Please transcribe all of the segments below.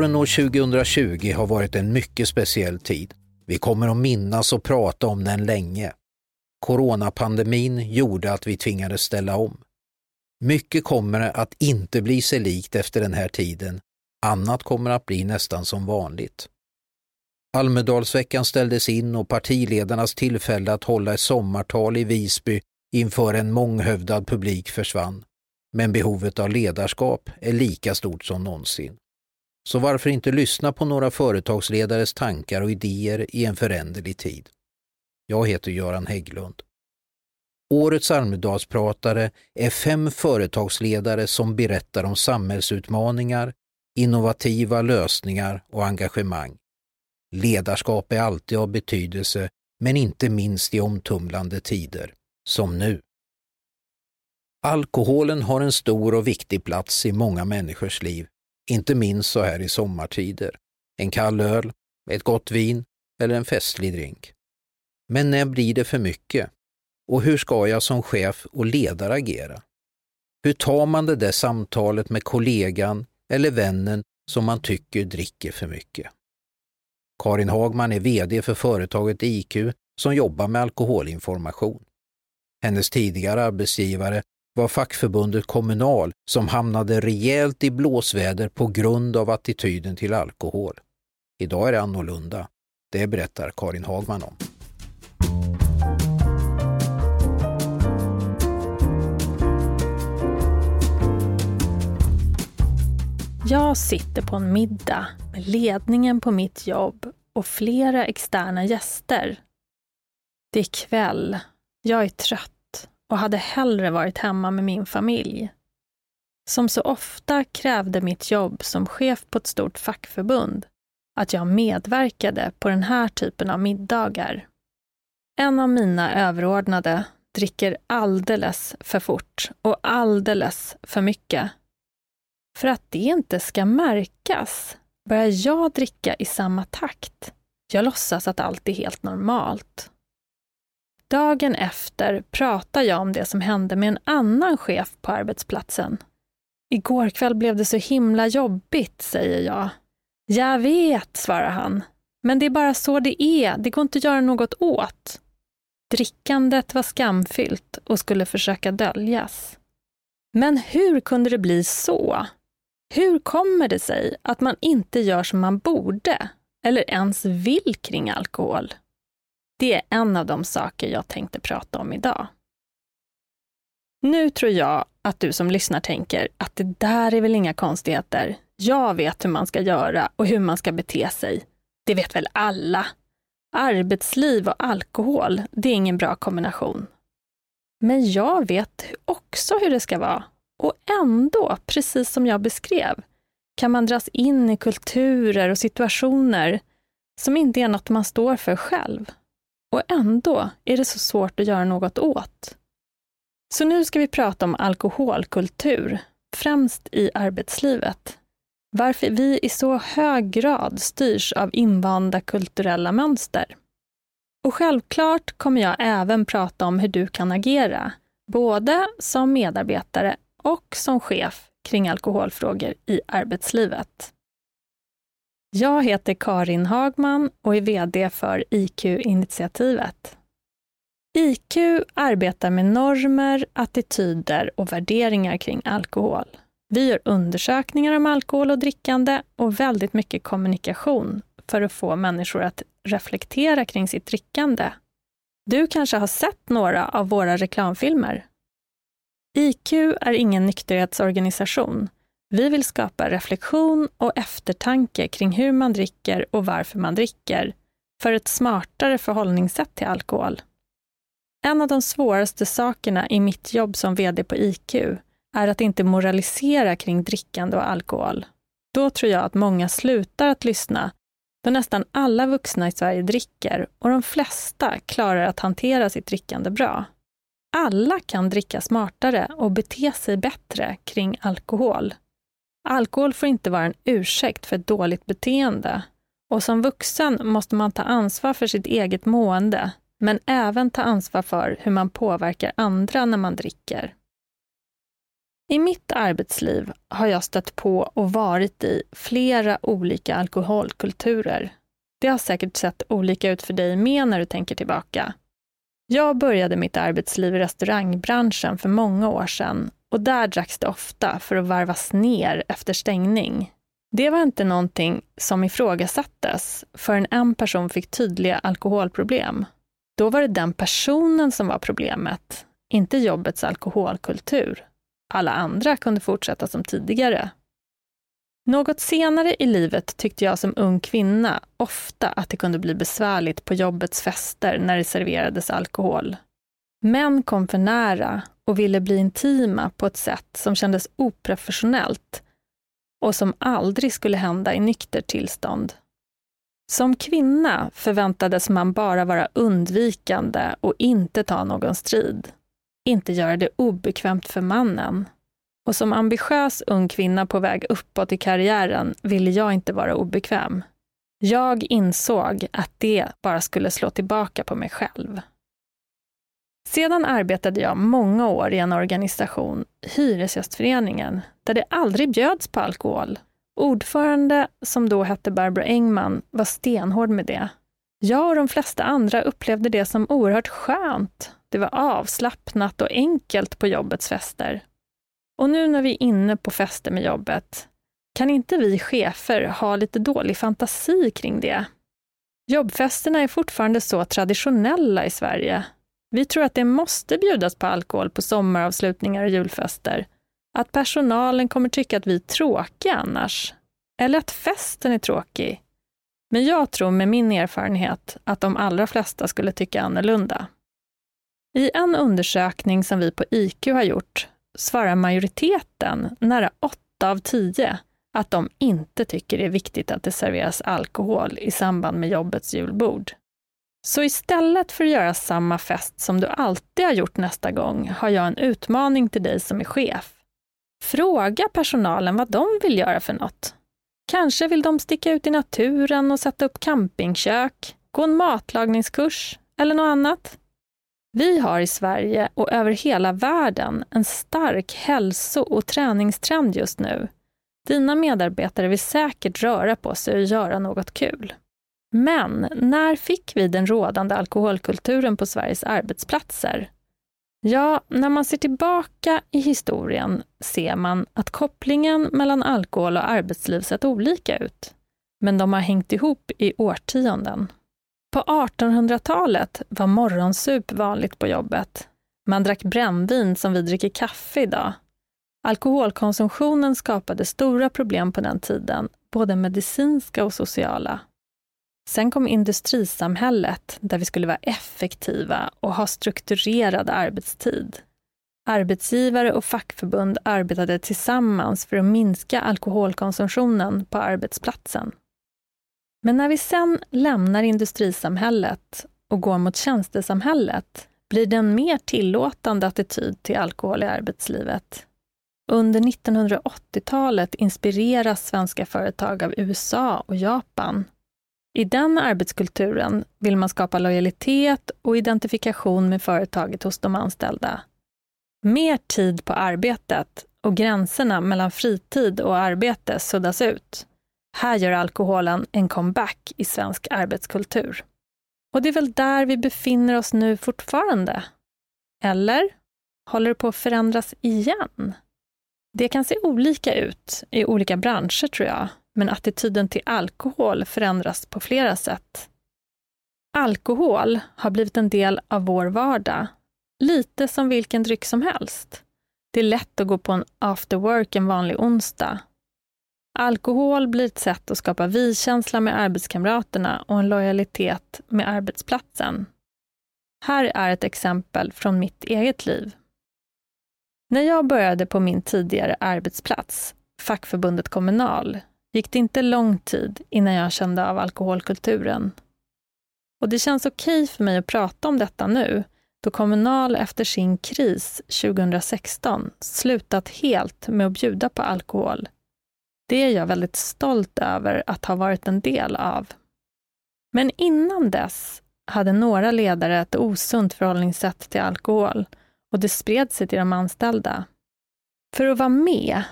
Våren år 2020 har varit en mycket speciell tid. Vi kommer att minnas och prata om den länge. Coronapandemin gjorde att vi tvingades ställa om. Mycket kommer att inte bli sig likt efter den här tiden. Annat kommer att bli nästan som vanligt. Almedalsveckan ställdes in och partiledarnas tillfälle att hålla ett sommartal i Visby inför en månghövdad publik försvann. Men behovet av ledarskap är lika stort som någonsin. Så varför inte lyssna på några företagsledares tankar och idéer i en föränderlig tid? Jag heter Göran Hägglund. Årets Almedalspratare är fem företagsledare som berättar om samhällsutmaningar, innovativa lösningar och engagemang. Ledarskap är alltid av betydelse, men inte minst i omtumlande tider, som nu. Alkoholen har en stor och viktig plats i många människors liv, inte minst så här i sommartider. En kall öl, ett gott vin eller en festlig drink. Men när blir det för mycket? Och hur ska jag som chef och ledare agera? Hur tar man det där samtalet med kollegan eller vännen som man tycker dricker för mycket? Karin Hagman är VD för företaget IQ som jobbar med alkoholinformation. Hennes tidigare arbetsgivare var fackförbundet Kommunal som hamnade rejält i blåsväder på grund av attityden till alkohol. Idag är det annorlunda. Det berättar Karin Hagman om. Jag sitter på en middag med ledningen på mitt jobb och flera externa gäster. Det är kväll. Jag är trött och hade hellre varit hemma med min familj. Som så ofta krävde mitt jobb som chef på ett stort fackförbund att jag medverkade på den här typen av middagar. En av mina överordnade dricker alldeles för fort och alldeles för mycket. För att det inte ska märkas börjar jag dricka i samma takt. Jag låtsas att allt är helt normalt. Dagen efter pratar jag om det som hände med en annan chef på arbetsplatsen. Igår kväll blev det så himla jobbigt, säger jag. Jag vet, svarar han. Men det är bara så det är, det går inte att göra något åt. Drickandet var skamfyllt och skulle försöka döljas. Men hur kunde det bli så? Hur kommer det sig att man inte gör som man borde eller ens vill kring alkohol? Det är en av de saker jag tänkte prata om idag. Nu tror jag att du som lyssnar tänker att det där är väl inga konstigheter. Jag vet hur man ska göra och hur man ska bete sig. Det vet väl alla. Arbetsliv och alkohol, det är ingen bra kombination. Men jag vet också hur det ska vara och ändå, precis som jag beskrev, kan man dras in i kulturer och situationer som inte är något man står för själv. Och ändå är det så svårt att göra något åt. Så nu ska vi prata om alkoholkultur, främst i arbetslivet. Varför vi i så hög grad styrs av invanda kulturella mönster. Och självklart kommer jag även prata om hur du kan agera, både som medarbetare och som chef kring alkoholfrågor i arbetslivet. Jag heter Karin Hagman och är VD för IQ-initiativet. IQ arbetar med normer, attityder och värderingar kring alkohol. Vi gör undersökningar om alkohol och drickande och väldigt mycket kommunikation för att få människor att reflektera kring sitt drickande. Du kanske har sett några av våra reklamfilmer? IQ är ingen nykterhetsorganisation. Vi vill skapa reflektion och eftertanke kring hur man dricker och varför man dricker, för ett smartare förhållningssätt till alkohol. En av de svåraste sakerna i mitt jobb som VD på IQ är att inte moralisera kring drickande och alkohol. Då tror jag att många slutar att lyssna, då nästan alla vuxna i Sverige dricker och de flesta klarar att hantera sitt drickande bra alla kan dricka smartare och bete sig bättre kring alkohol. Alkohol får inte vara en ursäkt för ett dåligt beteende. Och som vuxen måste man ta ansvar för sitt eget mående, men även ta ansvar för hur man påverkar andra när man dricker. I mitt arbetsliv har jag stött på och varit i flera olika alkoholkulturer. Det har säkert sett olika ut för dig med när du tänker tillbaka. Jag började mitt arbetsliv i restaurangbranschen för många år sedan och där dracks det ofta för att varvas ner efter stängning. Det var inte någonting som ifrågasattes förrän en person fick tydliga alkoholproblem. Då var det den personen som var problemet, inte jobbets alkoholkultur. Alla andra kunde fortsätta som tidigare. Något senare i livet tyckte jag som ung kvinna ofta att det kunde bli besvärligt på jobbets fester när det serverades alkohol. Män kom för nära och ville bli intima på ett sätt som kändes oprofessionellt och som aldrig skulle hända i nykter tillstånd. Som kvinna förväntades man bara vara undvikande och inte ta någon strid. Inte göra det obekvämt för mannen. Och som ambitiös ung kvinna på väg uppåt i karriären ville jag inte vara obekväm. Jag insåg att det bara skulle slå tillbaka på mig själv. Sedan arbetade jag många år i en organisation, Hyresgästföreningen, där det aldrig bjöds på alkohol. Ordförande, som då hette Barbro Engman, var stenhård med det. Jag och de flesta andra upplevde det som oerhört skönt. Det var avslappnat och enkelt på jobbets fester. Och nu när vi är inne på fester med jobbet, kan inte vi chefer ha lite dålig fantasi kring det? Jobbfesterna är fortfarande så traditionella i Sverige vi tror att det måste bjudas på alkohol på sommaravslutningar och julfester. Att personalen kommer tycka att vi är tråkiga annars. Eller att festen är tråkig. Men jag tror med min erfarenhet att de allra flesta skulle tycka annorlunda. I en undersökning som vi på IQ har gjort svarar majoriteten, nära 8 av 10, att de inte tycker det är viktigt att det serveras alkohol i samband med jobbets julbord. Så istället för att göra samma fest som du alltid har gjort nästa gång har jag en utmaning till dig som är chef. Fråga personalen vad de vill göra för något. Kanske vill de sticka ut i naturen och sätta upp campingkök, gå en matlagningskurs eller något annat. Vi har i Sverige och över hela världen en stark hälso och träningstrend just nu. Dina medarbetare vill säkert röra på sig och göra något kul. Men när fick vi den rådande alkoholkulturen på Sveriges arbetsplatser? Ja, när man ser tillbaka i historien ser man att kopplingen mellan alkohol och arbetsliv sett olika ut. Men de har hängt ihop i årtionden. På 1800-talet var morgonsup vanligt på jobbet. Man drack brännvin som vi dricker kaffe idag. Alkoholkonsumtionen skapade stora problem på den tiden, både medicinska och sociala. Sen kom industrisamhället där vi skulle vara effektiva och ha strukturerad arbetstid. Arbetsgivare och fackförbund arbetade tillsammans för att minska alkoholkonsumtionen på arbetsplatsen. Men när vi sen lämnar industrisamhället och går mot tjänstesamhället blir det en mer tillåtande attityd till alkohol i arbetslivet. Under 1980-talet inspireras svenska företag av USA och Japan i den arbetskulturen vill man skapa lojalitet och identifikation med företaget hos de anställda. Mer tid på arbetet och gränserna mellan fritid och arbete suddas ut. Här gör alkoholen en comeback i svensk arbetskultur. Och det är väl där vi befinner oss nu fortfarande? Eller håller det på att förändras igen? Det kan se olika ut i olika branscher tror jag, men attityden till alkohol förändras på flera sätt. Alkohol har blivit en del av vår vardag, lite som vilken dryck som helst. Det är lätt att gå på en after work en vanlig onsdag. Alkohol blir ett sätt att skapa vi-känsla med arbetskamraterna och en lojalitet med arbetsplatsen. Här är ett exempel från mitt eget liv. När jag började på min tidigare arbetsplats, fackförbundet Kommunal, gick det inte lång tid innan jag kände av alkoholkulturen. Och det känns okej för mig att prata om detta nu, då Kommunal efter sin kris 2016 slutat helt med att bjuda på alkohol. Det är jag väldigt stolt över att ha varit en del av. Men innan dess hade några ledare ett osunt förhållningssätt till alkohol och det spred sig till de anställda. För att vara med,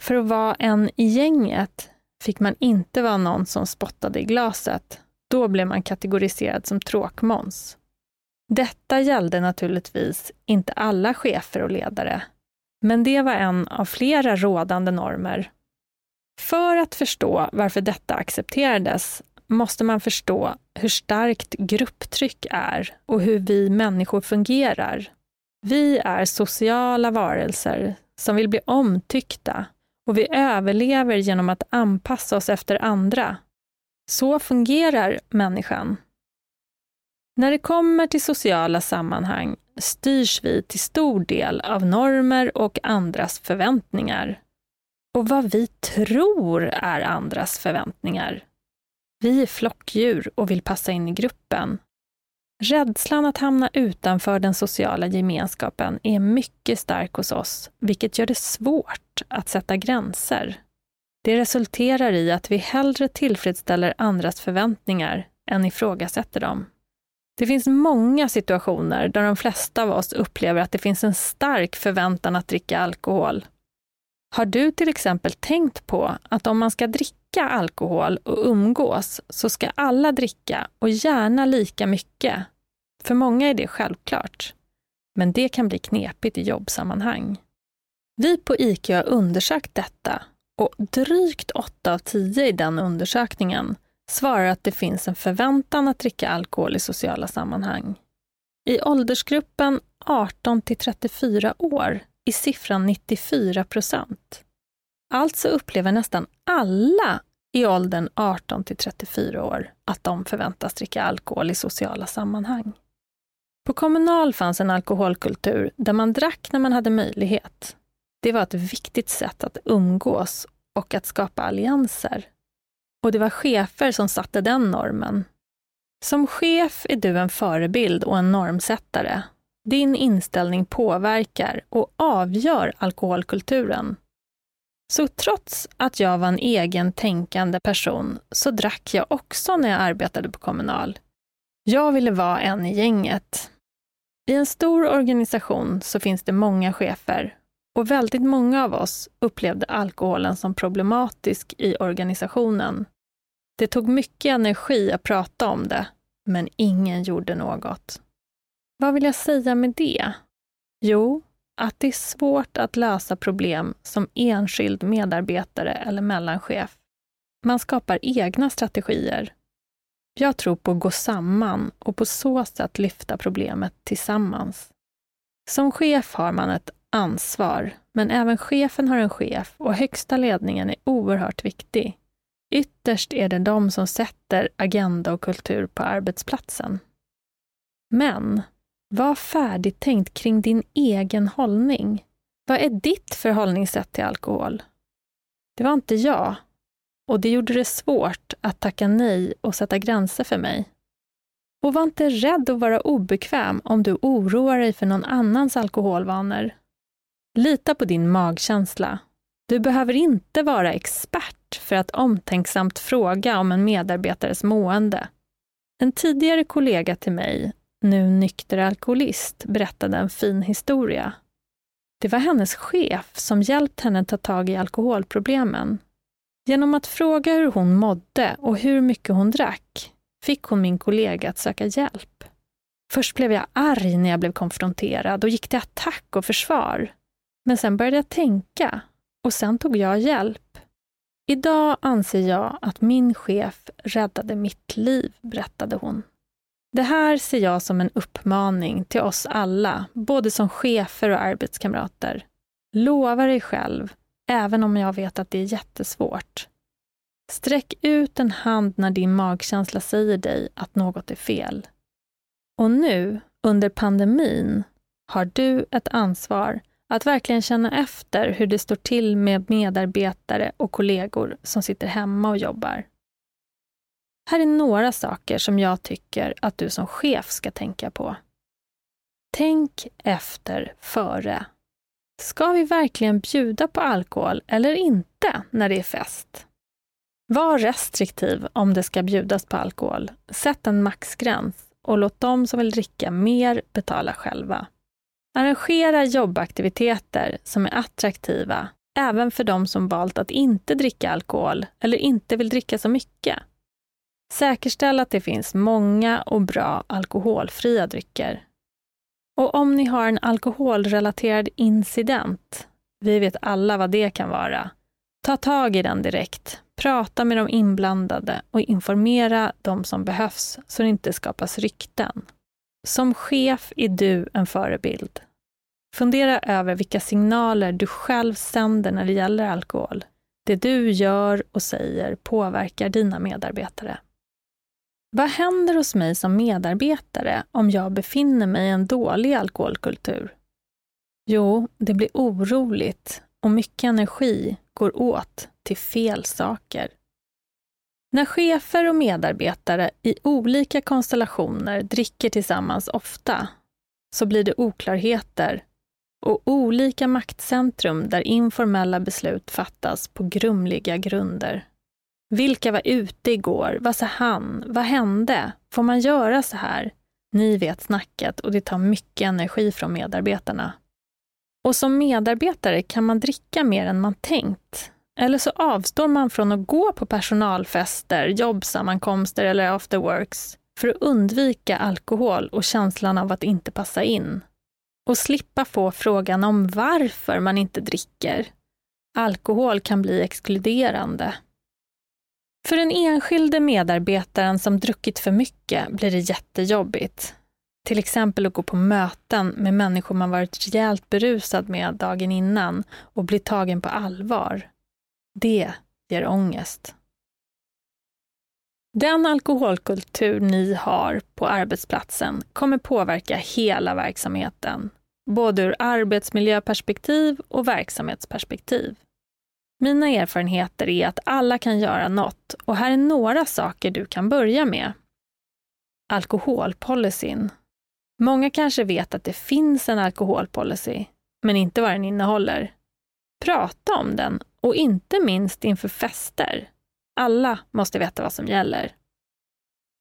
för att vara en i gänget, fick man inte vara någon som spottade i glaset. Då blev man kategoriserad som tråkmåns. Detta gällde naturligtvis inte alla chefer och ledare, men det var en av flera rådande normer. För att förstå varför detta accepterades måste man förstå hur starkt grupptryck är och hur vi människor fungerar. Vi är sociala varelser som vill bli omtyckta och vi överlever genom att anpassa oss efter andra. Så fungerar människan. När det kommer till sociala sammanhang styrs vi till stor del av normer och andras förväntningar. Och vad vi tror är andras förväntningar. Vi är flockdjur och vill passa in i gruppen. Rädslan att hamna utanför den sociala gemenskapen är mycket stark hos oss, vilket gör det svårt att sätta gränser. Det resulterar i att vi hellre tillfredsställer andras förväntningar än ifrågasätter dem. Det finns många situationer där de flesta av oss upplever att det finns en stark förväntan att dricka alkohol. Har du till exempel tänkt på att om man ska dricka alkohol och umgås så ska alla dricka och gärna lika mycket? För många är det självklart. Men det kan bli knepigt i jobbsammanhang. Vi på IQ har undersökt detta och drygt 8 av 10 i den undersökningen svarar att det finns en förväntan att dricka alkohol i sociala sammanhang. I åldersgruppen 18 till 34 år är siffran 94 procent. Alltså upplever nästan alla i åldern 18 till 34 år att de förväntas dricka alkohol i sociala sammanhang. På Kommunal fanns en alkoholkultur där man drack när man hade möjlighet. Det var ett viktigt sätt att umgås och att skapa allianser. Och det var chefer som satte den normen. Som chef är du en förebild och en normsättare. Din inställning påverkar och avgör alkoholkulturen. Så trots att jag var en egen tänkande person så drack jag också när jag arbetade på Kommunal. Jag ville vara en i gänget. I en stor organisation så finns det många chefer och väldigt många av oss upplevde alkoholen som problematisk i organisationen. Det tog mycket energi att prata om det, men ingen gjorde något. Vad vill jag säga med det? Jo, att det är svårt att lösa problem som enskild medarbetare eller mellanchef. Man skapar egna strategier. Jag tror på att gå samman och på så sätt lyfta problemet tillsammans. Som chef har man ett ansvar, men även chefen har en chef och högsta ledningen är oerhört viktig. Ytterst är det de som sätter agenda och kultur på arbetsplatsen. Men var färdigtänkt kring din egen hållning. Vad är ditt förhållningssätt till alkohol? Det var inte jag. Och det gjorde det svårt att tacka nej och sätta gränser för mig. Och var inte rädd att vara obekväm om du oroar dig för någon annans alkoholvanor. Lita på din magkänsla. Du behöver inte vara expert för att omtänksamt fråga om en medarbetares mående. En tidigare kollega till mig nu nykter alkoholist, berättade en fin historia. Det var hennes chef som hjälpt henne ta tag i alkoholproblemen. Genom att fråga hur hon mådde och hur mycket hon drack fick hon min kollega att söka hjälp. Först blev jag arg när jag blev konfronterad och gick till attack och försvar. Men sen började jag tänka och sen tog jag hjälp. Idag anser jag att min chef räddade mitt liv, berättade hon. Det här ser jag som en uppmaning till oss alla, både som chefer och arbetskamrater. Lova dig själv, även om jag vet att det är jättesvårt. Sträck ut en hand när din magkänsla säger dig att något är fel. Och nu, under pandemin, har du ett ansvar att verkligen känna efter hur det står till med medarbetare och kollegor som sitter hemma och jobbar. Här är några saker som jag tycker att du som chef ska tänka på. Tänk efter före. Ska vi verkligen bjuda på alkohol eller inte när det är fest? Var restriktiv om det ska bjudas på alkohol. Sätt en maxgräns och låt de som vill dricka mer betala själva. Arrangera jobbaktiviteter som är attraktiva även för de som valt att inte dricka alkohol eller inte vill dricka så mycket. Säkerställ att det finns många och bra alkoholfria drycker. Och om ni har en alkoholrelaterad incident, vi vet alla vad det kan vara, ta tag i den direkt. Prata med de inblandade och informera de som behövs så det inte skapas rykten. Som chef är du en förebild. Fundera över vilka signaler du själv sänder när det gäller alkohol. Det du gör och säger påverkar dina medarbetare. Vad händer hos mig som medarbetare om jag befinner mig i en dålig alkoholkultur? Jo, det blir oroligt och mycket energi går åt till fel saker. När chefer och medarbetare i olika konstellationer dricker tillsammans ofta så blir det oklarheter och olika maktcentrum där informella beslut fattas på grumliga grunder. Vilka var ute igår? Vad sa han? Vad hände? Får man göra så här? Ni vet snacket och det tar mycket energi från medarbetarna. Och som medarbetare kan man dricka mer än man tänkt. Eller så avstår man från att gå på personalfester, jobbsammankomster eller afterworks för att undvika alkohol och känslan av att inte passa in. Och slippa få frågan om varför man inte dricker. Alkohol kan bli exkluderande. För den enskilde medarbetaren som druckit för mycket blir det jättejobbigt. Till exempel att gå på möten med människor man varit rejält berusad med dagen innan och bli tagen på allvar. Det ger ångest. Den alkoholkultur ni har på arbetsplatsen kommer påverka hela verksamheten, både ur arbetsmiljöperspektiv och verksamhetsperspektiv. Mina erfarenheter är att alla kan göra något och här är några saker du kan börja med. Alkoholpolicyn. Många kanske vet att det finns en alkoholpolicy, men inte vad den innehåller. Prata om den och inte minst inför fester. Alla måste veta vad som gäller.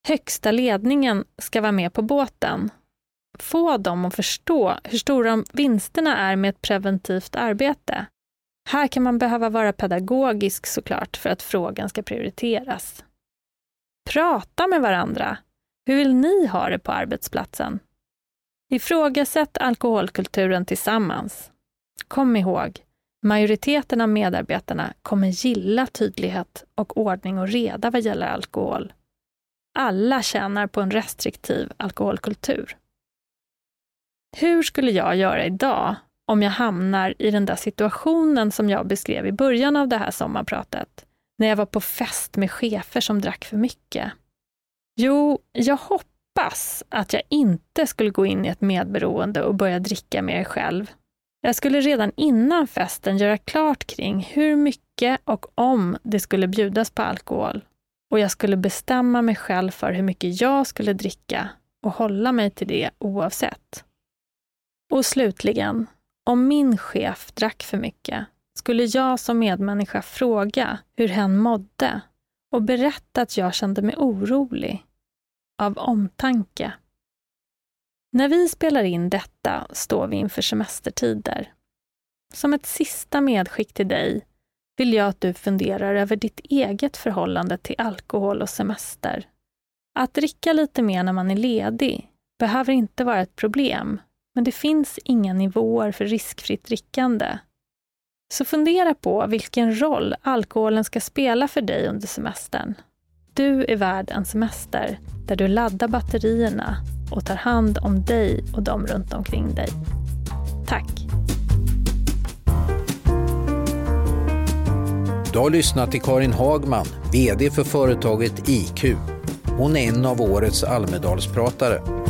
Högsta ledningen ska vara med på båten. Få dem att förstå hur stora vinsterna är med ett preventivt arbete. Här kan man behöva vara pedagogisk såklart för att frågan ska prioriteras. Prata med varandra. Hur vill ni ha det på arbetsplatsen? Ifrågasätt alkoholkulturen tillsammans. Kom ihåg, majoriteten av medarbetarna kommer gilla tydlighet och ordning och reda vad gäller alkohol. Alla tjänar på en restriktiv alkoholkultur. Hur skulle jag göra idag om jag hamnar i den där situationen som jag beskrev i början av det här sommarpratet, när jag var på fest med chefer som drack för mycket? Jo, jag hoppas att jag inte skulle gå in i ett medberoende och börja dricka mer själv. Jag skulle redan innan festen göra klart kring hur mycket och om det skulle bjudas på alkohol. Och jag skulle bestämma mig själv för hur mycket jag skulle dricka och hålla mig till det oavsett. Och slutligen, om min chef drack för mycket skulle jag som medmänniska fråga hur hen mådde och berätta att jag kände mig orolig. Av omtanke. När vi spelar in detta står vi inför semestertider. Som ett sista medskick till dig vill jag att du funderar över ditt eget förhållande till alkohol och semester. Att dricka lite mer när man är ledig behöver inte vara ett problem, men det finns inga nivåer för riskfritt drickande. Så fundera på vilken roll alkoholen ska spela för dig under semestern. Du är värd en semester där du laddar batterierna och tar hand om dig och de runt omkring dig. Tack! Du har lyssnat till Karin Hagman, VD för företaget IQ. Hon är en av årets Almedalspratare.